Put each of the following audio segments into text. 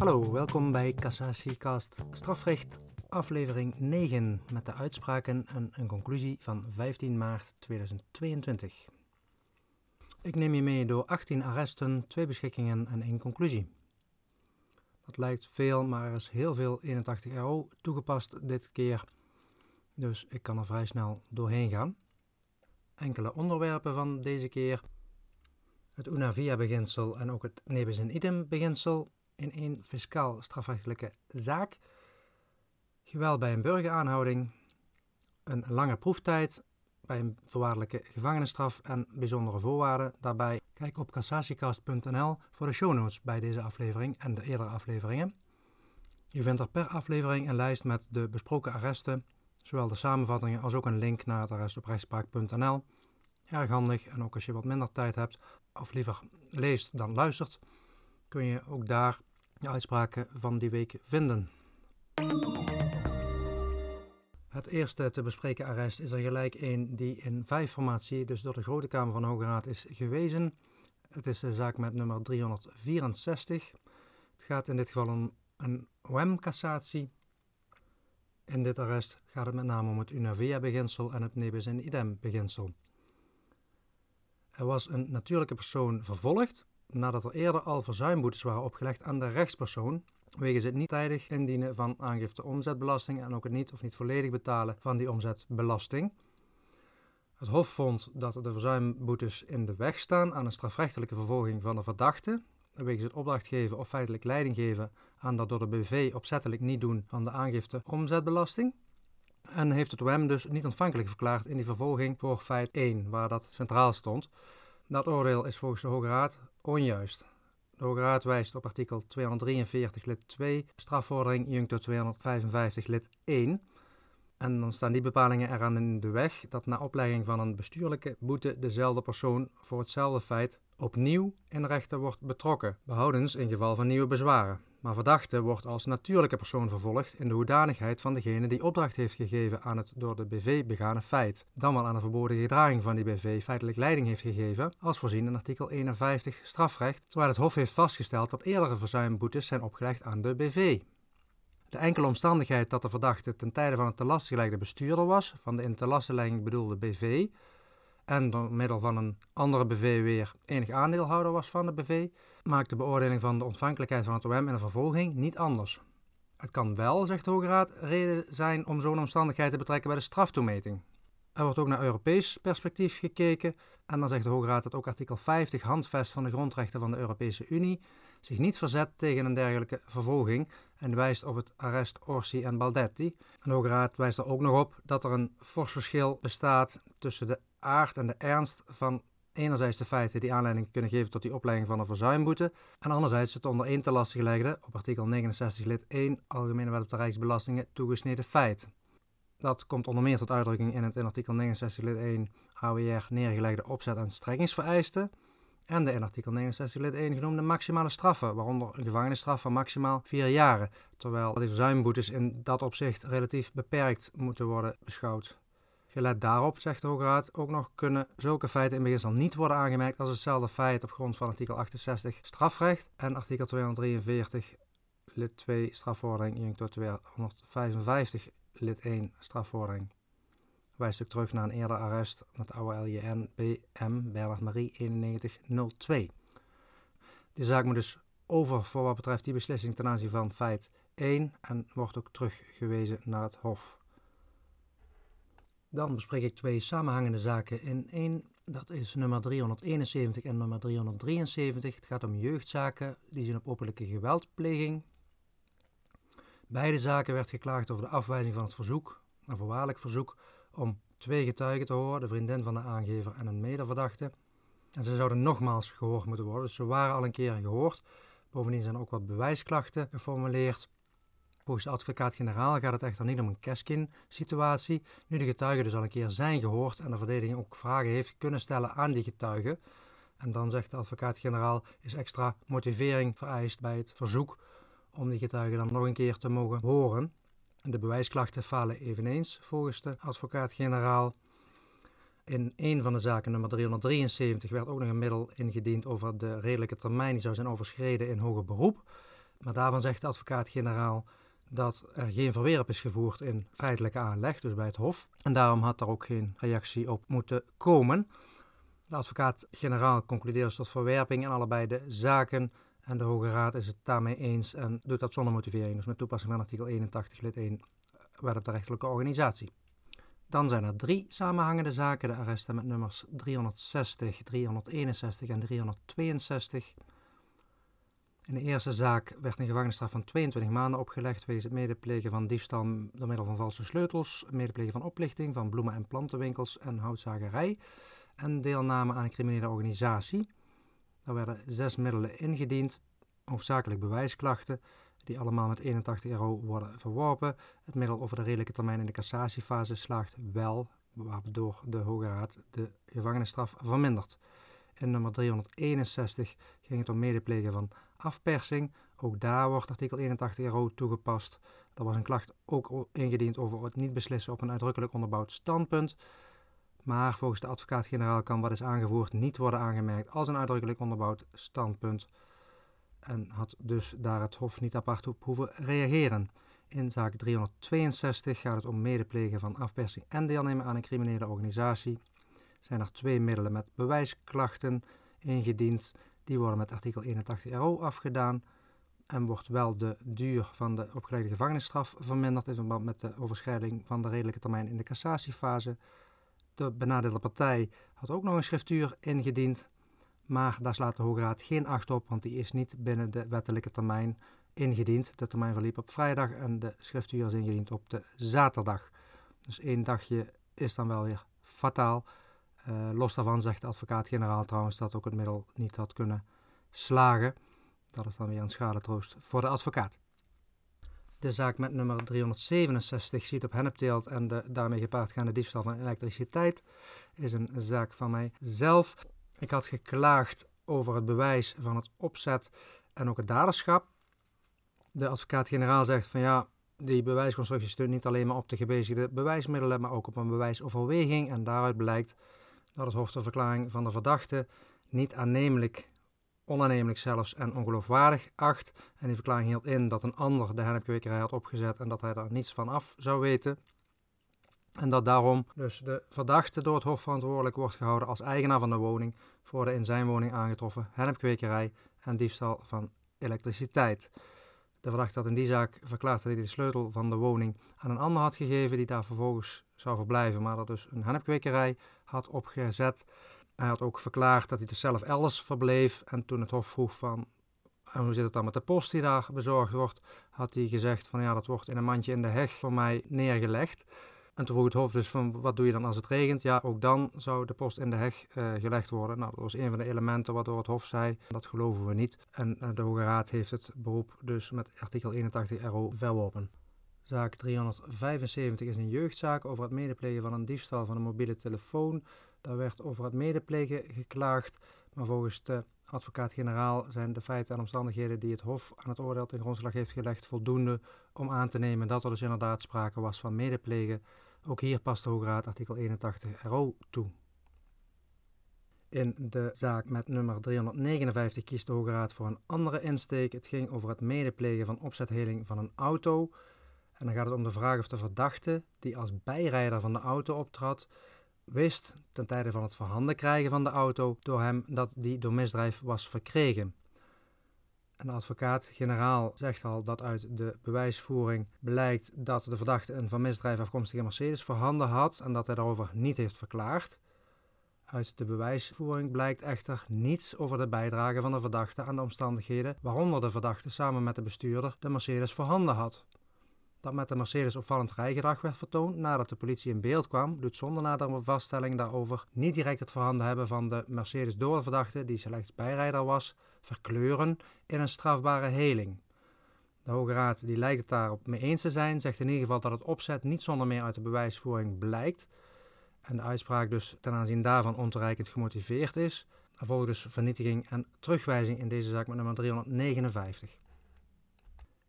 Hallo, welkom bij Cassatiecast Strafrecht, aflevering 9 met de uitspraken en een conclusie van 15 maart 2022. Ik neem je mee door 18 arresten, 2 beschikkingen en 1 conclusie. Dat lijkt veel, maar er is heel veel 81 euro toegepast dit keer, dus ik kan er vrij snel doorheen gaan. Enkele onderwerpen van deze keer. Het una via beginsel en ook het nebis in idem beginsel in één fiscaal strafrechtelijke zaak. Geweld bij een burgeraanhouding. Een lange proeftijd bij een voorwaardelijke gevangenisstraf en bijzondere voorwaarden daarbij. Kijk op cassatiecast.nl voor de show notes bij deze aflevering en de eerdere afleveringen. Je vindt er per aflevering een lijst met de besproken arresten, zowel de samenvattingen als ook een link naar het arrest op rechtspraak.nl. Erg handig en ook als je wat minder tijd hebt of liever leest dan luistert, kun je ook daar de uitspraken van die week vinden. Het eerste te bespreken arrest is er gelijk een die in vijf formatie, dus door de Grote Kamer van de Hoge Raad, is gewezen. Het is de zaak met nummer 364. Het gaat in dit geval om een OM-cassatie. In dit arrest gaat het met name om het Unavea-beginsel en het nebis in idem-beginsel. Er was een natuurlijke persoon vervolgd nadat er eerder al verzuimboetes waren opgelegd aan de rechtspersoon wegens het niet tijdig indienen van aangifte omzetbelasting en ook het niet of niet volledig betalen van die omzetbelasting. Het Hof vond dat de verzuimboetes in de weg staan aan een strafrechtelijke vervolging van de verdachte, wegens het opdracht geven of feitelijk leiding geven aan dat door de BV opzettelijk niet doen van de aangifte omzetbelasting. En heeft het OM dus niet ontvankelijk verklaard in die vervolging voor feit 1, waar dat centraal stond. Dat oordeel is volgens de Hoge Raad onjuist. De Hoge Raad wijst op artikel 243 lid 2, strafvordering Juncto 255 lid 1. En dan staan die bepalingen eraan in de weg dat na oplegging van een bestuurlijke boete dezelfde persoon voor hetzelfde feit opnieuw in rechten wordt betrokken, behoudens in geval van nieuwe bezwaren. Maar verdachte wordt als natuurlijke persoon vervolgd in de hoedanigheid van degene die opdracht heeft gegeven aan het door de BV begane feit, dan wel aan de verboden gedraging van die BV feitelijk leiding heeft gegeven, als voorzien in artikel 51 strafrecht, terwijl het Hof heeft vastgesteld dat eerdere verzuimboetes zijn opgelegd aan de BV. De enkele omstandigheid dat de verdachte ten tijde van het te bestuurder was van de in te bedoelde BV en door middel van een andere BV weer enig aandeelhouder was van de BV, maakt de beoordeling van de ontvankelijkheid van het OM in een vervolging niet anders. Het kan wel, zegt de Hoge Raad, reden zijn om zo'n omstandigheid te betrekken bij de straftoemeting. Er wordt ook naar Europees perspectief gekeken en dan zegt de Hoge Raad dat ook artikel 50 handvest van de grondrechten van de Europese Unie zich niet verzet tegen een dergelijke vervolging en wijst op het arrest Orsi en Baldetti. De Hoge Raad wijst er ook nog op dat er een fors verschil bestaat tussen de aard en de ernst van enerzijds de feiten die aanleiding kunnen geven tot die oplegging van een verzuimboete en anderzijds het onder één te lastiggelegde op artikel 69 lid 1 Algemene Wet op de Rijksbelastingen toegesneden feit. Dat komt onder meer tot uitdrukking in het in artikel 69 lid 1 AWR neergelegde opzet- en strekkingsvereisten. En de in artikel 69 lid 1 genoemde maximale straffen, waaronder een gevangenisstraf van maximaal 4 jaren, terwijl die verzuimboetes in dat opzicht relatief beperkt moeten worden beschouwd. Gelet daarop, zegt de Hoge Raad, ook nog kunnen zulke feiten in beginsel niet worden aangemerkt als hetzelfde feit op grond van artikel 68 strafrecht. En artikel 243 lid 2 strafvordering, Juncto 255 lid 1 strafvordering. Wijst ook terug naar een eerder arrest met oude LJN BM Bernard Marie 9102. Die zaak moet dus over voor wat betreft die beslissing ten aanzien van feit 1 en wordt ook teruggewezen naar het Hof. Dan bespreek ik twee samenhangende zaken in één. Dat is nummer 371 en nummer 373. Het gaat om jeugdzaken die zijn op openlijke geweldpleging. Beide zaken werd geklaagd over de afwijzing van het verzoek, een voorwaardelijk verzoek, om twee getuigen te horen, de vriendin van de aangever en een medeverdachte. En ze zouden nogmaals gehoord moeten worden, dus ze waren al een keer gehoord. Bovendien zijn ook wat bewijsklachten geformuleerd. Volgens de advocaat-generaal gaat het echter niet om een Keskin-situatie. Nu de getuigen dus al een keer zijn gehoord en de verdediging ook vragen heeft kunnen stellen aan die getuigen. En dan zegt de advocaat-generaal is extra motivering vereist bij het verzoek om die getuigen dan nog een keer te mogen horen. De bewijsklachten falen eveneens volgens de advocaat-generaal. In een van de zaken, nummer 373, werd ook nog een middel ingediend over de redelijke termijn die zou zijn overschreden in hoger beroep. Maar daarvan zegt de advocaat-generaal dat er geen verwerp is gevoerd in feitelijke aanleg, dus bij het Hof. En daarom had er ook geen reactie op moeten komen. De advocaat-generaal concludeert dus tot verwerping in allebei de zaken. En de Hoge Raad is het daarmee eens en doet dat zonder motivering. Dus met toepassing van artikel 81 lid 1 wet op de rechterlijke organisatie. Dan zijn er drie samenhangende zaken. De arresten met nummers 360, 361 en 362. In de eerste zaak werd een gevangenisstraf van 22 maanden opgelegd wegens het medeplegen van diefstal door middel van valse sleutels, medeplegen van oplichting van bloemen- en plantenwinkels en houtzagerij en deelname aan een criminele organisatie. Er werden zes middelen ingediend, hoofdzakelijk bewijsklachten, die allemaal met 81 euro worden verworpen. Het middel over de redelijke termijn in de cassatiefase slaagt wel, waardoor de Hoge Raad de gevangenisstraf vermindert. In nummer 361 ging het om medeplegen van afpersing. Ook daar wordt artikel 81 euro toegepast. Er was een klacht ook ingediend over het niet beslissen op een uitdrukkelijk onderbouwd standpunt. Maar volgens de advocaat-generaal kan wat is aangevoerd niet worden aangemerkt als een uitdrukkelijk onderbouwd standpunt. En had dus daar het Hof niet apart op hoeven reageren. In zaak 362 gaat het om medeplegen van afpersing en deelnemen aan een criminele organisatie. Zijn er twee middelen met bewijsklachten ingediend. Die worden met artikel 81 RO afgedaan. En wordt wel de duur van de opgelegde gevangenisstraf verminderd in verband met de overschrijding van de redelijke termijn in de cassatiefase. De benadeelde partij had ook nog een schriftuur ingediend, maar daar slaat de Hoge Raad geen acht op, want die is niet binnen de wettelijke termijn ingediend. De termijn verliep op vrijdag en de schriftuur is ingediend op de zaterdag. Dus één dagje is dan wel weer fataal. Uh, los daarvan zegt de advocaat-generaal trouwens dat ook het middel niet had kunnen slagen. Dat is dan weer een schadetroost voor de advocaat. De zaak met nummer 367 ziet op hennepteelt en de daarmee gepaardgaande diefstal van elektriciteit is een zaak van mijzelf. Ik had geklaagd over het bewijs van het opzet en ook het daderschap. De advocaat-generaal zegt van ja, die bewijsconstructie steunt niet alleen maar op de gebezigde bewijsmiddelen, maar ook op een bewijsoverweging. En daaruit blijkt dat het Hof de verklaring van de verdachte niet aannemelijk onaannemelijk zelfs en ongeloofwaardig acht. En die verklaring hield in dat een ander de hennepkwekerij had opgezet en dat hij daar niets van af zou weten. En dat daarom dus de verdachte door het Hof verantwoordelijk wordt gehouden als eigenaar van de woning voor de in zijn woning aangetroffen hennepkwekerij en diefstal van elektriciteit. De verdachte had in die zaak verklaard dat hij de sleutel van de woning aan een ander had gegeven die daar vervolgens zou verblijven, maar dat dus een hennepkwekerij had opgezet. Hij had ook verklaard dat hij dus zelf elders verbleef. En toen het Hof vroeg van en hoe zit het dan met de post die daar bezorgd wordt, had hij gezegd van ja, dat wordt in een mandje in de heg voor mij neergelegd. En toen vroeg het Hof dus van wat doe je dan als het regent? Ja, ook dan zou de post in de heg uh, gelegd worden. Nou, dat was een van de elementen waardoor het Hof zei, dat geloven we niet. En uh, de Hoge Raad heeft het beroep dus met artikel 81 RO verworpen. Zaak 375 is een jeugdzaak over het medeplegen van een diefstal van een mobiele telefoon. Daar werd over het medeplegen geklaagd, maar volgens de advocaat-generaal zijn de feiten en omstandigheden die het Hof aan het oordeel ten grondslag heeft gelegd voldoende om aan te nemen dat er dus inderdaad sprake was van medeplegen. Ook hier past de Hoge Raad artikel 81 RO toe. In de zaak met nummer 359 kiest de Hoge Raad voor een andere insteek. Het ging over het medeplegen van opzetheling van een auto. En dan gaat het om de vraag of de verdachte, die als bijrijder van de auto optrad, wist ten tijde van het verhanden krijgen van de auto door hem dat die door misdrijf was verkregen. En de advocaat-generaal zegt al dat uit de bewijsvoering blijkt dat de verdachte een van misdrijf afkomstige Mercedes voorhanden had en dat hij daarover niet heeft verklaard. Uit de bewijsvoering blijkt echter niets over de bijdrage van de verdachte aan de omstandigheden waaronder de verdachte samen met de bestuurder de Mercedes voorhanden had. Dat met de Mercedes opvallend rijgedrag werd vertoond nadat de politie in beeld kwam, doet zonder nadere vaststelling daarover niet direct het voorhanden hebben van de Mercedes door verdachte, die slechts bijrijder was, verkleuren in een strafbare heling. De Hoge Raad die lijkt het daarop mee eens te zijn, zegt in ieder geval dat het opzet niet zonder meer uit de bewijsvoering blijkt en de uitspraak dus ten aanzien daarvan ontoereikend gemotiveerd is. Er volgt dus vernietiging en terugwijzing in deze zaak met nummer 359.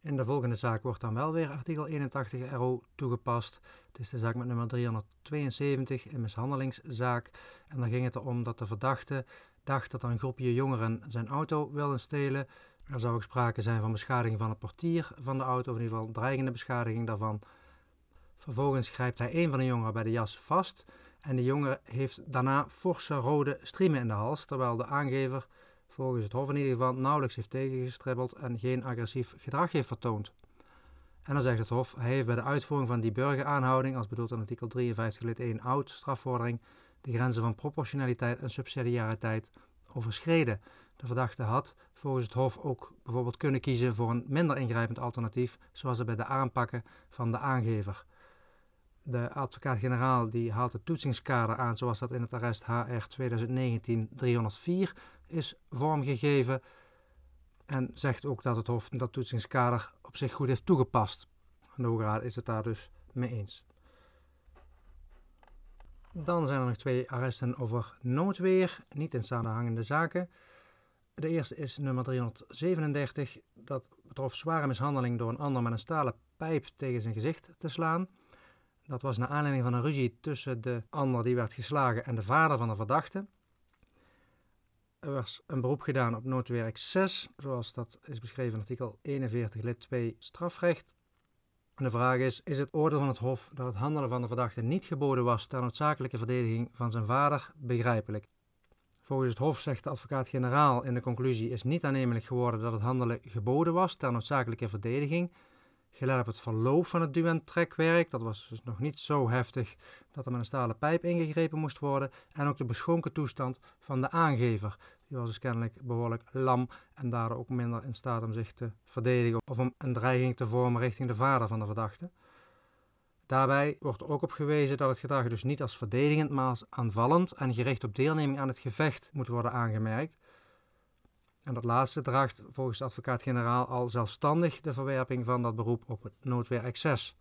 In de volgende zaak wordt dan wel weer artikel 81 RO toegepast. Het is de zaak met nummer 372, een mishandelingszaak. En dan ging het erom dat de verdachte dacht dat een groepje jongeren zijn auto wilden stelen. Er zou ook sprake zijn van beschadiging van het portier van de auto, of in ieder geval dreigende beschadiging daarvan. Vervolgens grijpt hij een van de jongeren bij de jas vast en de jongen heeft daarna forse rode striemen in de hals, terwijl de aangever volgens het Hof in ieder geval nauwelijks heeft tegengestribbeld en geen agressief gedrag heeft vertoond. En dan zegt het Hof, hij heeft bij de uitvoering van die burgeraanhouding, als bedoeld in artikel 53 lid 1 oud strafvordering, de grenzen van proportionaliteit en subsidiariteit overschreden. De verdachte had volgens het Hof ook bijvoorbeeld kunnen kiezen voor een minder ingrijpend alternatief, zoals het bij de aanpakken van de aangever. De advocaat-generaal die haalt het toetsingskader aan zoals dat in het arrest HR 2019-304 is vormgegeven en zegt ook dat het Hof dat toetsingskader op zich goed heeft toegepast. de Hoge is het daar dus mee eens. Dan zijn er nog twee arresten over noodweer, niet in samenhangende zaken. De eerste is nummer 337. Dat betrof zware mishandeling door een ander met een stalen pijp tegen zijn gezicht te slaan. Dat was naar aanleiding van een ruzie tussen de ander die werd geslagen en de vader van de verdachte. Er was een beroep gedaan op noodwerk 6, zoals dat is beschreven in artikel 41 lid 2 strafrecht. De vraag is, is het oordeel van het Hof dat het handelen van de verdachte niet geboden was ter noodzakelijke verdediging van zijn vader begrijpelijk? Volgens het Hof zegt de advocaat-generaal in de conclusie is niet aannemelijk geworden dat het handelen geboden was ter noodzakelijke verdediging, gelet op het verloop van het duw- trekwerk. Dat was dus nog niet zo heftig dat er met een stalen pijp ingegrepen moest worden. En ook de beschonken toestand van de aangever. Die was dus kennelijk behoorlijk lam en daardoor ook minder in staat om zich te verdedigen of om een dreiging te vormen richting de vader van de verdachte. Daarbij wordt ook op gewezen dat het gedrag dus niet als verdedigend, maar als aanvallend en gericht op deelneming aan het gevecht moet worden aangemerkt. En dat laatste draagt volgens de advocaat-generaal al zelfstandig de verwerping van dat beroep op het noodweer-excess.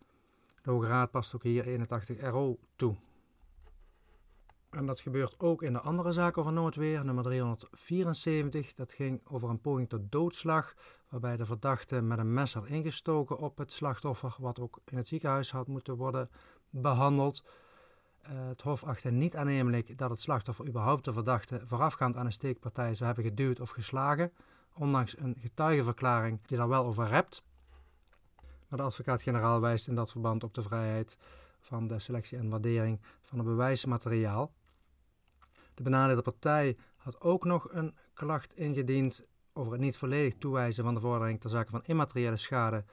De Hoge Raad past ook hier 81 RO toe. En dat gebeurt ook in de andere zaak over noodweer, nummer 374. Dat ging over een poging tot doodslag, waarbij de verdachte met een mes had ingestoken op het slachtoffer, wat ook in het ziekenhuis had moeten worden behandeld. Uh, het Hof achtte niet aannemelijk dat het slachtoffer überhaupt de verdachte voorafgaand aan een steekpartij zou hebben geduwd of geslagen, ondanks een getuigenverklaring die daar wel over rept. Maar de advocaat-generaal wijst in dat verband op de vrijheid van de selectie en waardering van het bewijsmateriaal. De benadeelde partij had ook nog een klacht ingediend over het niet volledig toewijzen van de vordering ter zake van immateriële schade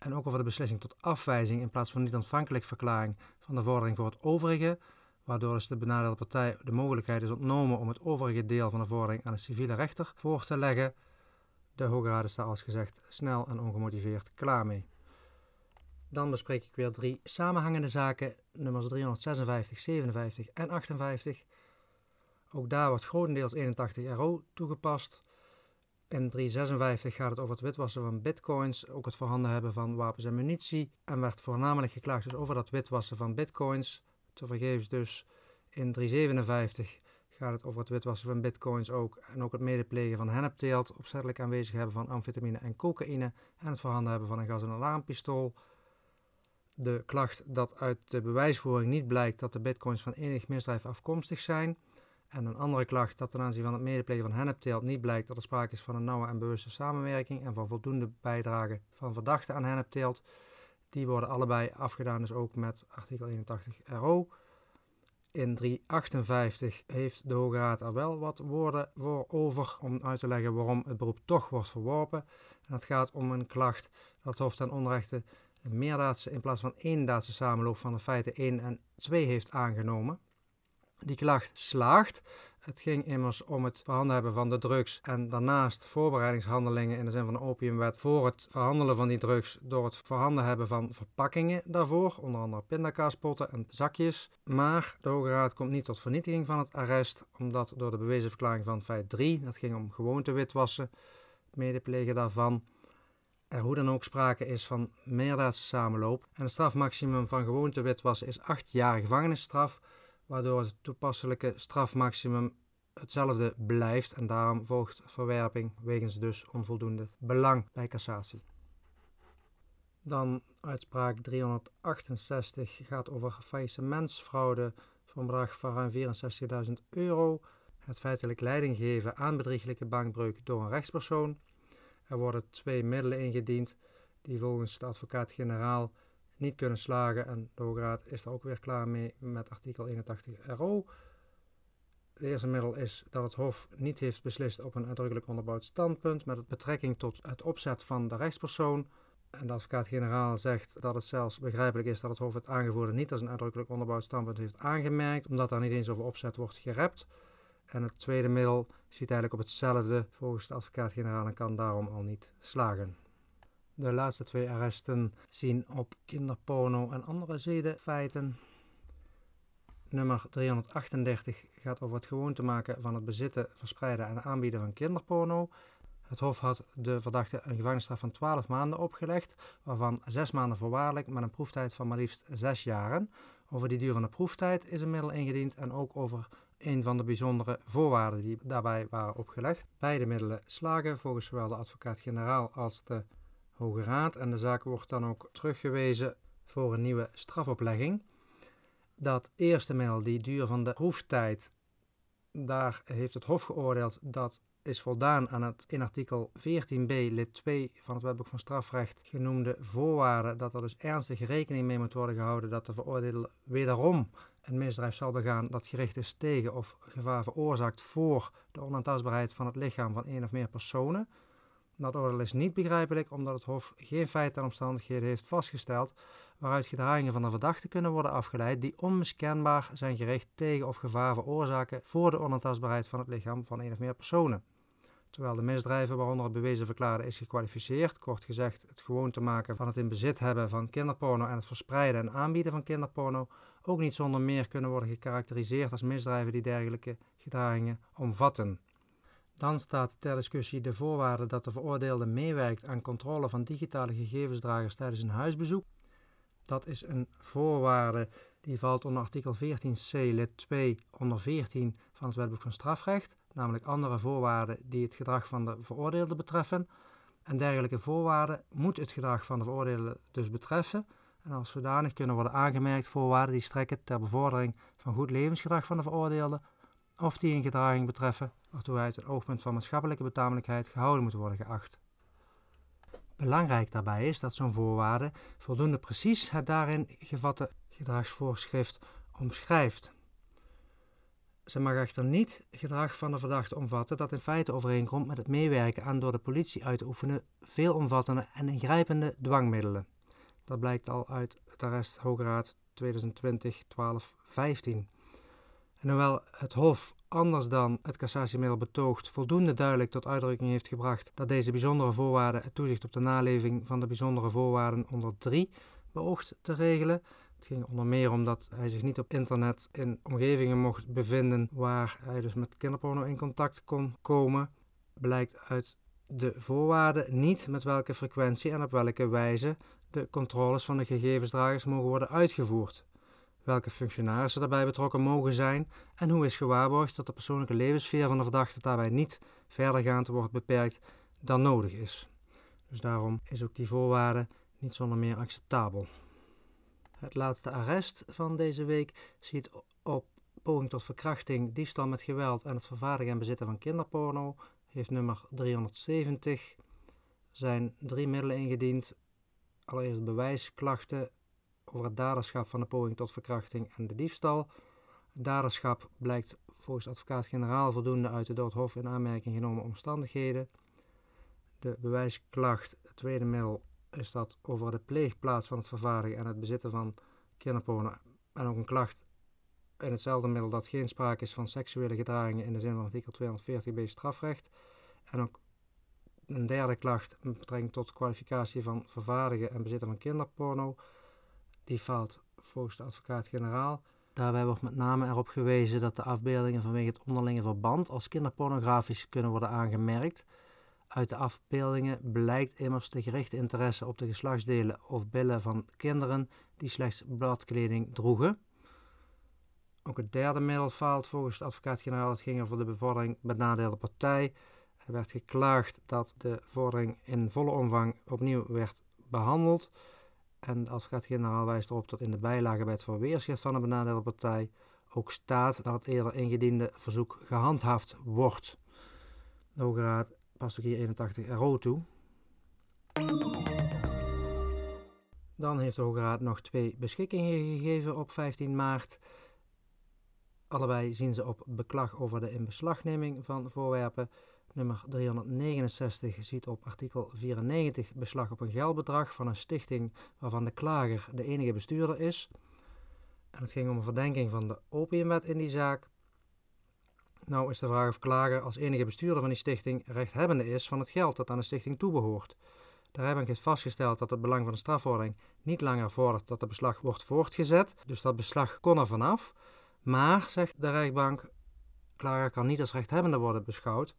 en ook over de beslissing tot afwijzing in plaats van niet-ontvankelijk verklaring van de vordering voor het overige, waardoor de benadeelde partij de mogelijkheid is ontnomen om het overige deel van de vordering aan de civiele rechter voor te leggen. De Hoge Raad is daar als gezegd snel en ongemotiveerd klaar mee. Dan bespreek ik weer drie samenhangende zaken, nummers 356, 57 en 58. Ook daar wordt grotendeels 81 RO toegepast. In 356 gaat het over het witwassen van bitcoins, ook het voorhanden hebben van wapens en munitie. En werd voornamelijk geklaagd dus over dat witwassen van bitcoins. Tevergeefs dus in 357 gaat het over het witwassen van bitcoins ook. En ook het medeplegen van hennepteelt, opzettelijk aanwezig hebben van amfetamine en cocaïne. En het voorhanden hebben van een gas- en alarmpistool. De klacht dat uit de bewijsvoering niet blijkt dat de bitcoins van enig misdrijf afkomstig zijn en een andere klacht dat ten aanzien van het medeplegen van hennepteelt niet blijkt dat er sprake is van een nauwe en bewuste samenwerking en van voldoende bijdrage van verdachten aan hennepteelt. Die worden allebei afgedaan, dus ook met artikel 81 RO. In 358 heeft de Hoge Raad er wel wat woorden voor over om uit te leggen waarom het beroep toch wordt verworpen. En het gaat om een klacht dat Hof ten onrechte een meerdaadse in plaats van één-daadse samenloop van de feiten 1 en 2 heeft aangenomen. Die klacht slaagt. Het ging immers om het verhandelen hebben van de drugs en daarnaast voorbereidingshandelingen in de zin van de opiumwet voor het verhandelen van die drugs door het verhandelen hebben van verpakkingen daarvoor, onder andere pindakaaspotten en zakjes. Maar de Hoge Raad komt niet tot vernietiging van het arrest, omdat door de bewezen verklaring van feit 3, dat ging om gewoonte witwassen, medeplegen daarvan, er hoe dan ook sprake is van meerdaadse samenloop. En het strafmaximum van gewoonte witwassen is 8 jaar gevangenisstraf waardoor het toepasselijke strafmaximum hetzelfde blijft en daarom volgt verwerping wegens dus onvoldoende belang bij cassatie. Dan uitspraak 368 gaat over faillissementsfraude voor een bedrag van ruim 64.000 euro. Het feitelijk leiding geven aan bedrieglijke bankbreuk door een rechtspersoon. Er worden twee middelen ingediend die volgens de advocaat-generaal niet kunnen slagen. En de Hoge Raad is er ook weer klaar mee met artikel 81 RO. Het eerste middel is dat het Hof niet heeft beslist op een uitdrukkelijk onderbouwd standpunt met betrekking tot het opzet van de rechtspersoon. En de advocaat-generaal zegt dat het zelfs begrijpelijk is dat het Hof het aangevoerde niet als een uitdrukkelijk onderbouwd standpunt heeft aangemerkt, omdat daar niet eens over opzet wordt gerept. En het tweede middel ziet eigenlijk op hetzelfde volgens de advocaat-generaal en kan daarom al niet slagen. De laatste twee arresten zien op kinderporno en andere zedenfeiten. Nummer 338 gaat over het gewoon te maken van het bezitten, verspreiden en aanbieden van kinderporno. Het Hof had de verdachte een gevangenisstraf van 12 maanden opgelegd, waarvan 6 maanden voorwaardelijk met een proeftijd van maar liefst 6 jaren. Over die duur van de proeftijd is een middel ingediend en ook over een van de bijzondere voorwaarden die daarbij waren opgelegd. Beide middelen slagen volgens zowel de advocaat-generaal als de Hoge Raad en de zaak wordt dan ook teruggewezen voor een nieuwe strafoplegging. Dat eerste middel, die duur van de proeftijd, daar heeft het Hof geoordeeld dat is voldaan aan het in artikel 14b lid 2 van het wetboek van strafrecht genoemde voorwaarden dat er dus ernstig rekening mee moet worden gehouden dat de veroordeelde wederom een misdrijf zal begaan dat gericht is tegen of gevaar veroorzaakt voor de onaantastbaarheid van het lichaam van één of meer personen. Dat oordeel is niet begrijpelijk omdat het Hof geen feiten en omstandigheden heeft vastgesteld waaruit gedragingen van de verdachte kunnen worden afgeleid die onmiskenbaar zijn gericht tegen of gevaar veroorzaken voor de onaantastbaarheid van het lichaam van één of meer personen. Terwijl de misdrijven waaronder het bewezen verklaarde is gekwalificeerd, kort gezegd het gewoon te maken van het in bezit hebben van kinderporno en het verspreiden en aanbieden van kinderporno, ook niet zonder meer kunnen worden gekarakteriseerd als misdrijven die dergelijke gedragingen omvatten. Dan staat ter discussie de voorwaarde dat de veroordeelde meewerkt aan controle van digitale gegevensdragers tijdens een huisbezoek. Dat is een voorwaarde die valt onder artikel 14c lid 2 onder 14 van het wetboek van strafrecht, namelijk andere voorwaarden die het gedrag van de veroordeelde betreffen. En dergelijke voorwaarden moet het gedrag van de veroordeelde dus betreffen en als zodanig kunnen worden aangemerkt voorwaarden die strekken ter bevordering van goed levensgedrag van de veroordeelde of die een gedraging betreffen waartoe hij uit een oogpunt van maatschappelijke betamelijkheid gehouden moet worden geacht. Belangrijk daarbij is dat zo'n voorwaarde voldoende precies het daarin gevatte gedragsvoorschrift omschrijft. Ze mag echter niet gedrag van de verdachte omvatten dat in feite overeenkomt met het meewerken aan door de politie uit te oefenen veelomvattende en ingrijpende dwangmiddelen. Dat blijkt al uit het arrest Hoograad 2020 1215. En hoewel het Hof anders dan het cassatiemiddel betoogt voldoende duidelijk tot uitdrukking heeft gebracht dat deze bijzondere voorwaarden het toezicht op de naleving van de bijzondere voorwaarden onder 3 beoogt te regelen. Het ging onder meer omdat hij zich niet op internet in omgevingen mocht bevinden waar hij dus met kinderporno in contact kon komen. Blijkt uit de voorwaarden niet met welke frequentie en op welke wijze de controles van de gegevensdragers mogen worden uitgevoerd welke functionarissen daarbij betrokken mogen zijn en hoe is gewaarborgd dat de persoonlijke levenssfeer van de verdachte daarbij niet verdergaand wordt beperkt dan nodig is. Dus daarom is ook die voorwaarde niet zonder meer acceptabel. Het laatste arrest van deze week ziet op poging tot verkrachting, diefstal met geweld en het vervaardigen en bezitten van kinderporno, heeft nummer 370. zijn drie middelen ingediend. Allereerst bewijsklachten over het daderschap van de poging tot verkrachting en de diefstal. Daderschap blijkt volgens advocaat-generaal voldoende uit de door het Hof in aanmerking genomen omstandigheden. De bewijsklacht, het tweede middel, is dat over de pleegplaats van het vervaardigen en het bezitten van kinderporno. En ook een klacht in hetzelfde middel dat geen sprake is van seksuele gedragingen in de zin van artikel 240b strafrecht. En ook een derde klacht met betrekking tot kwalificatie van vervaardigen en bezitten van kinderporno die valt volgens de advocaat-generaal. Daarbij wordt met name erop gewezen dat de afbeeldingen vanwege het onderlinge verband als kinderpornografisch kunnen worden aangemerkt. Uit de afbeeldingen blijkt immers de gerichte interesse op de geslachtsdelen of billen van kinderen die slechts bladkleding droegen. Ook het derde middel faalt volgens de advocaat-generaal. Het ging over de bevordering benadeelde partij. Er werd geklaagd dat de vordering in volle omvang opnieuw werd behandeld. En de advocaat-generaal wijst erop dat in de bijlage bij het verweerschrift van de benadeelde partij ook staat dat het eerder ingediende verzoek gehandhaafd wordt. De Hoge Raad past ook hier 81 RO toe. Dan heeft de Hoge Raad nog twee beschikkingen gegeven op 15 maart. Allebei zien ze op beklag over de inbeslagneming van voorwerpen. Nummer 369 ziet op artikel 94 beslag op een geldbedrag van een stichting waarvan de klager de enige bestuurder is. En het ging om een verdenking van de opiumwet in die zaak. Nou is de vraag of klager als enige bestuurder van die stichting rechthebbende is van het geld dat aan de stichting toebehoort. De rijbank heeft vastgesteld dat het belang van de strafvordering niet langer vordert dat de beslag wordt voortgezet, dus dat beslag kon er vanaf. Maar, zegt de rechtbank, klager kan niet als rechthebbende worden beschouwd.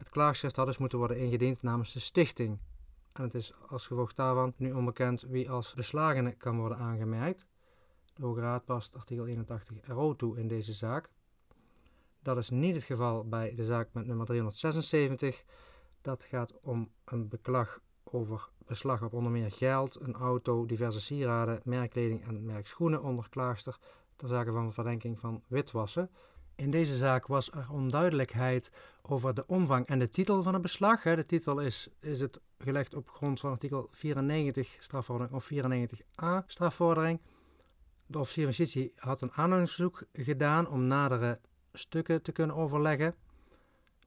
Het klaagschrift had dus moeten worden ingediend namens de stichting. En het is als gevolg daarvan nu onbekend wie als beslagene kan worden aangemerkt. De Hoge Raad past artikel 81 RO toe in deze zaak. Dat is niet het geval bij de zaak met nummer 376. Dat gaat om een beklag over beslag op onder meer geld, een auto, diverse sieraden, merkkleding en merkschoenen onder klaagster ter zake van verdenking van witwassen. In deze zaak was er onduidelijkheid over de omvang en de titel van het beslag. De titel is, is het gelegd op grond van artikel 94 strafvordering of 94a strafvordering. De officier van justitie had een aanhoudingsverzoek gedaan om nadere stukken te kunnen overleggen.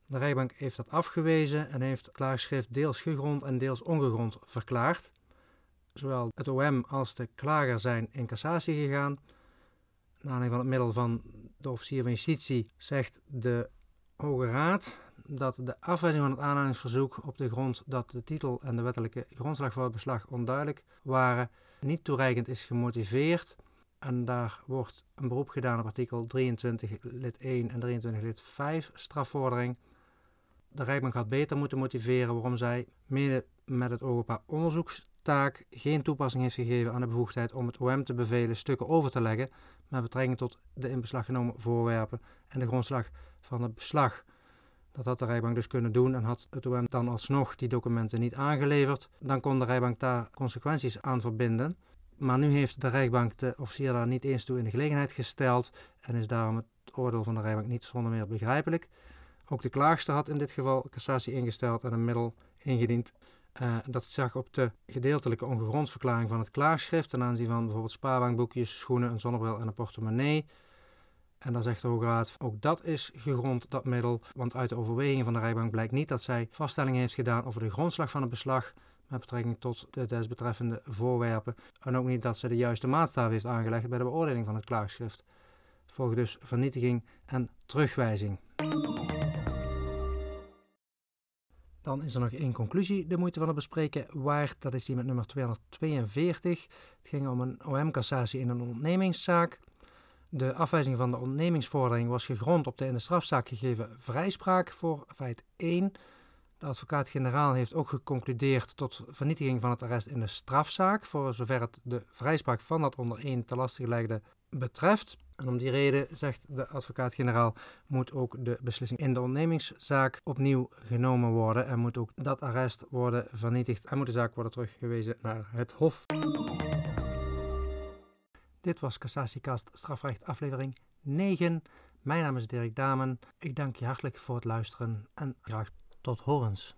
De rechtbank heeft dat afgewezen en heeft het klaagschrift deels gegrond en deels ongegrond verklaard. Zowel het OM als de klager zijn in cassatie gegaan. Na aanleiding van het middel van de officier van justitie zegt de Hoge Raad dat de afwijzing van het aanhoudingsverzoek op de grond dat de titel en de wettelijke grondslag voor het beslag onduidelijk waren, niet toereikend is gemotiveerd. En daar wordt een beroep gedaan op artikel 23 lid 1 en 23 lid 5 strafvordering. De rechtbank had beter moeten motiveren waarom zij, mede met het oog op haar onderzoekstaak, geen toepassing heeft gegeven aan de bevoegdheid om het OM te bevelen stukken over te leggen met betrekking tot de in beslag genomen voorwerpen en de grondslag van het beslag. Dat had de rechtbank dus kunnen doen en had het OM dan alsnog die documenten niet aangeleverd, dan kon de rechtbank daar consequenties aan verbinden. Maar nu heeft de rechtbank de officier daar niet eens toe in de gelegenheid gesteld en is daarom het oordeel van de rechtbank niet zonder meer begrijpelijk. Ook de klaagster had in dit geval cassatie ingesteld en een middel ingediend. Uh, dat zag op de gedeeltelijke ongegrondsverklaring van het klaagschrift ten aanzien van bijvoorbeeld spaarbankboekjes, schoenen, een zonnebril en een portemonnee. En dan zegt de Hoge Raad, ook dat is gegrond, dat middel, want uit de overwegingen van de rechtbank blijkt niet dat zij vaststelling heeft gedaan over de grondslag van het beslag met betrekking tot de desbetreffende voorwerpen en ook niet dat ze de juiste maatstaf heeft aangelegd bij de beoordeling van het klaagschrift. Volgt dus vernietiging en terugwijzing. Dan is er nog één conclusie de moeite van het bespreken waard. Dat is die met nummer 242. Het ging om een OM-cassatie in een ontnemingszaak. De afwijzing van de ontnemingsvordering was gegrond op de in de strafzaak gegeven vrijspraak voor feit 1. De advocaat-generaal heeft ook geconcludeerd tot vernietiging van het arrest in de strafzaak, voor zover het de vrijspraak van dat onder 1 te lastig gelegde betreft. En om die reden, zegt de advocaat-generaal, moet ook de beslissing in de ondernemingszaak opnieuw genomen worden en moet ook dat arrest worden vernietigd en moet de zaak worden teruggewezen naar het Hof. Dit was Cassatiekast Strafrecht aflevering 9. Mijn naam is Dirk Damen. Ik dank je hartelijk voor het luisteren en graag tot horens.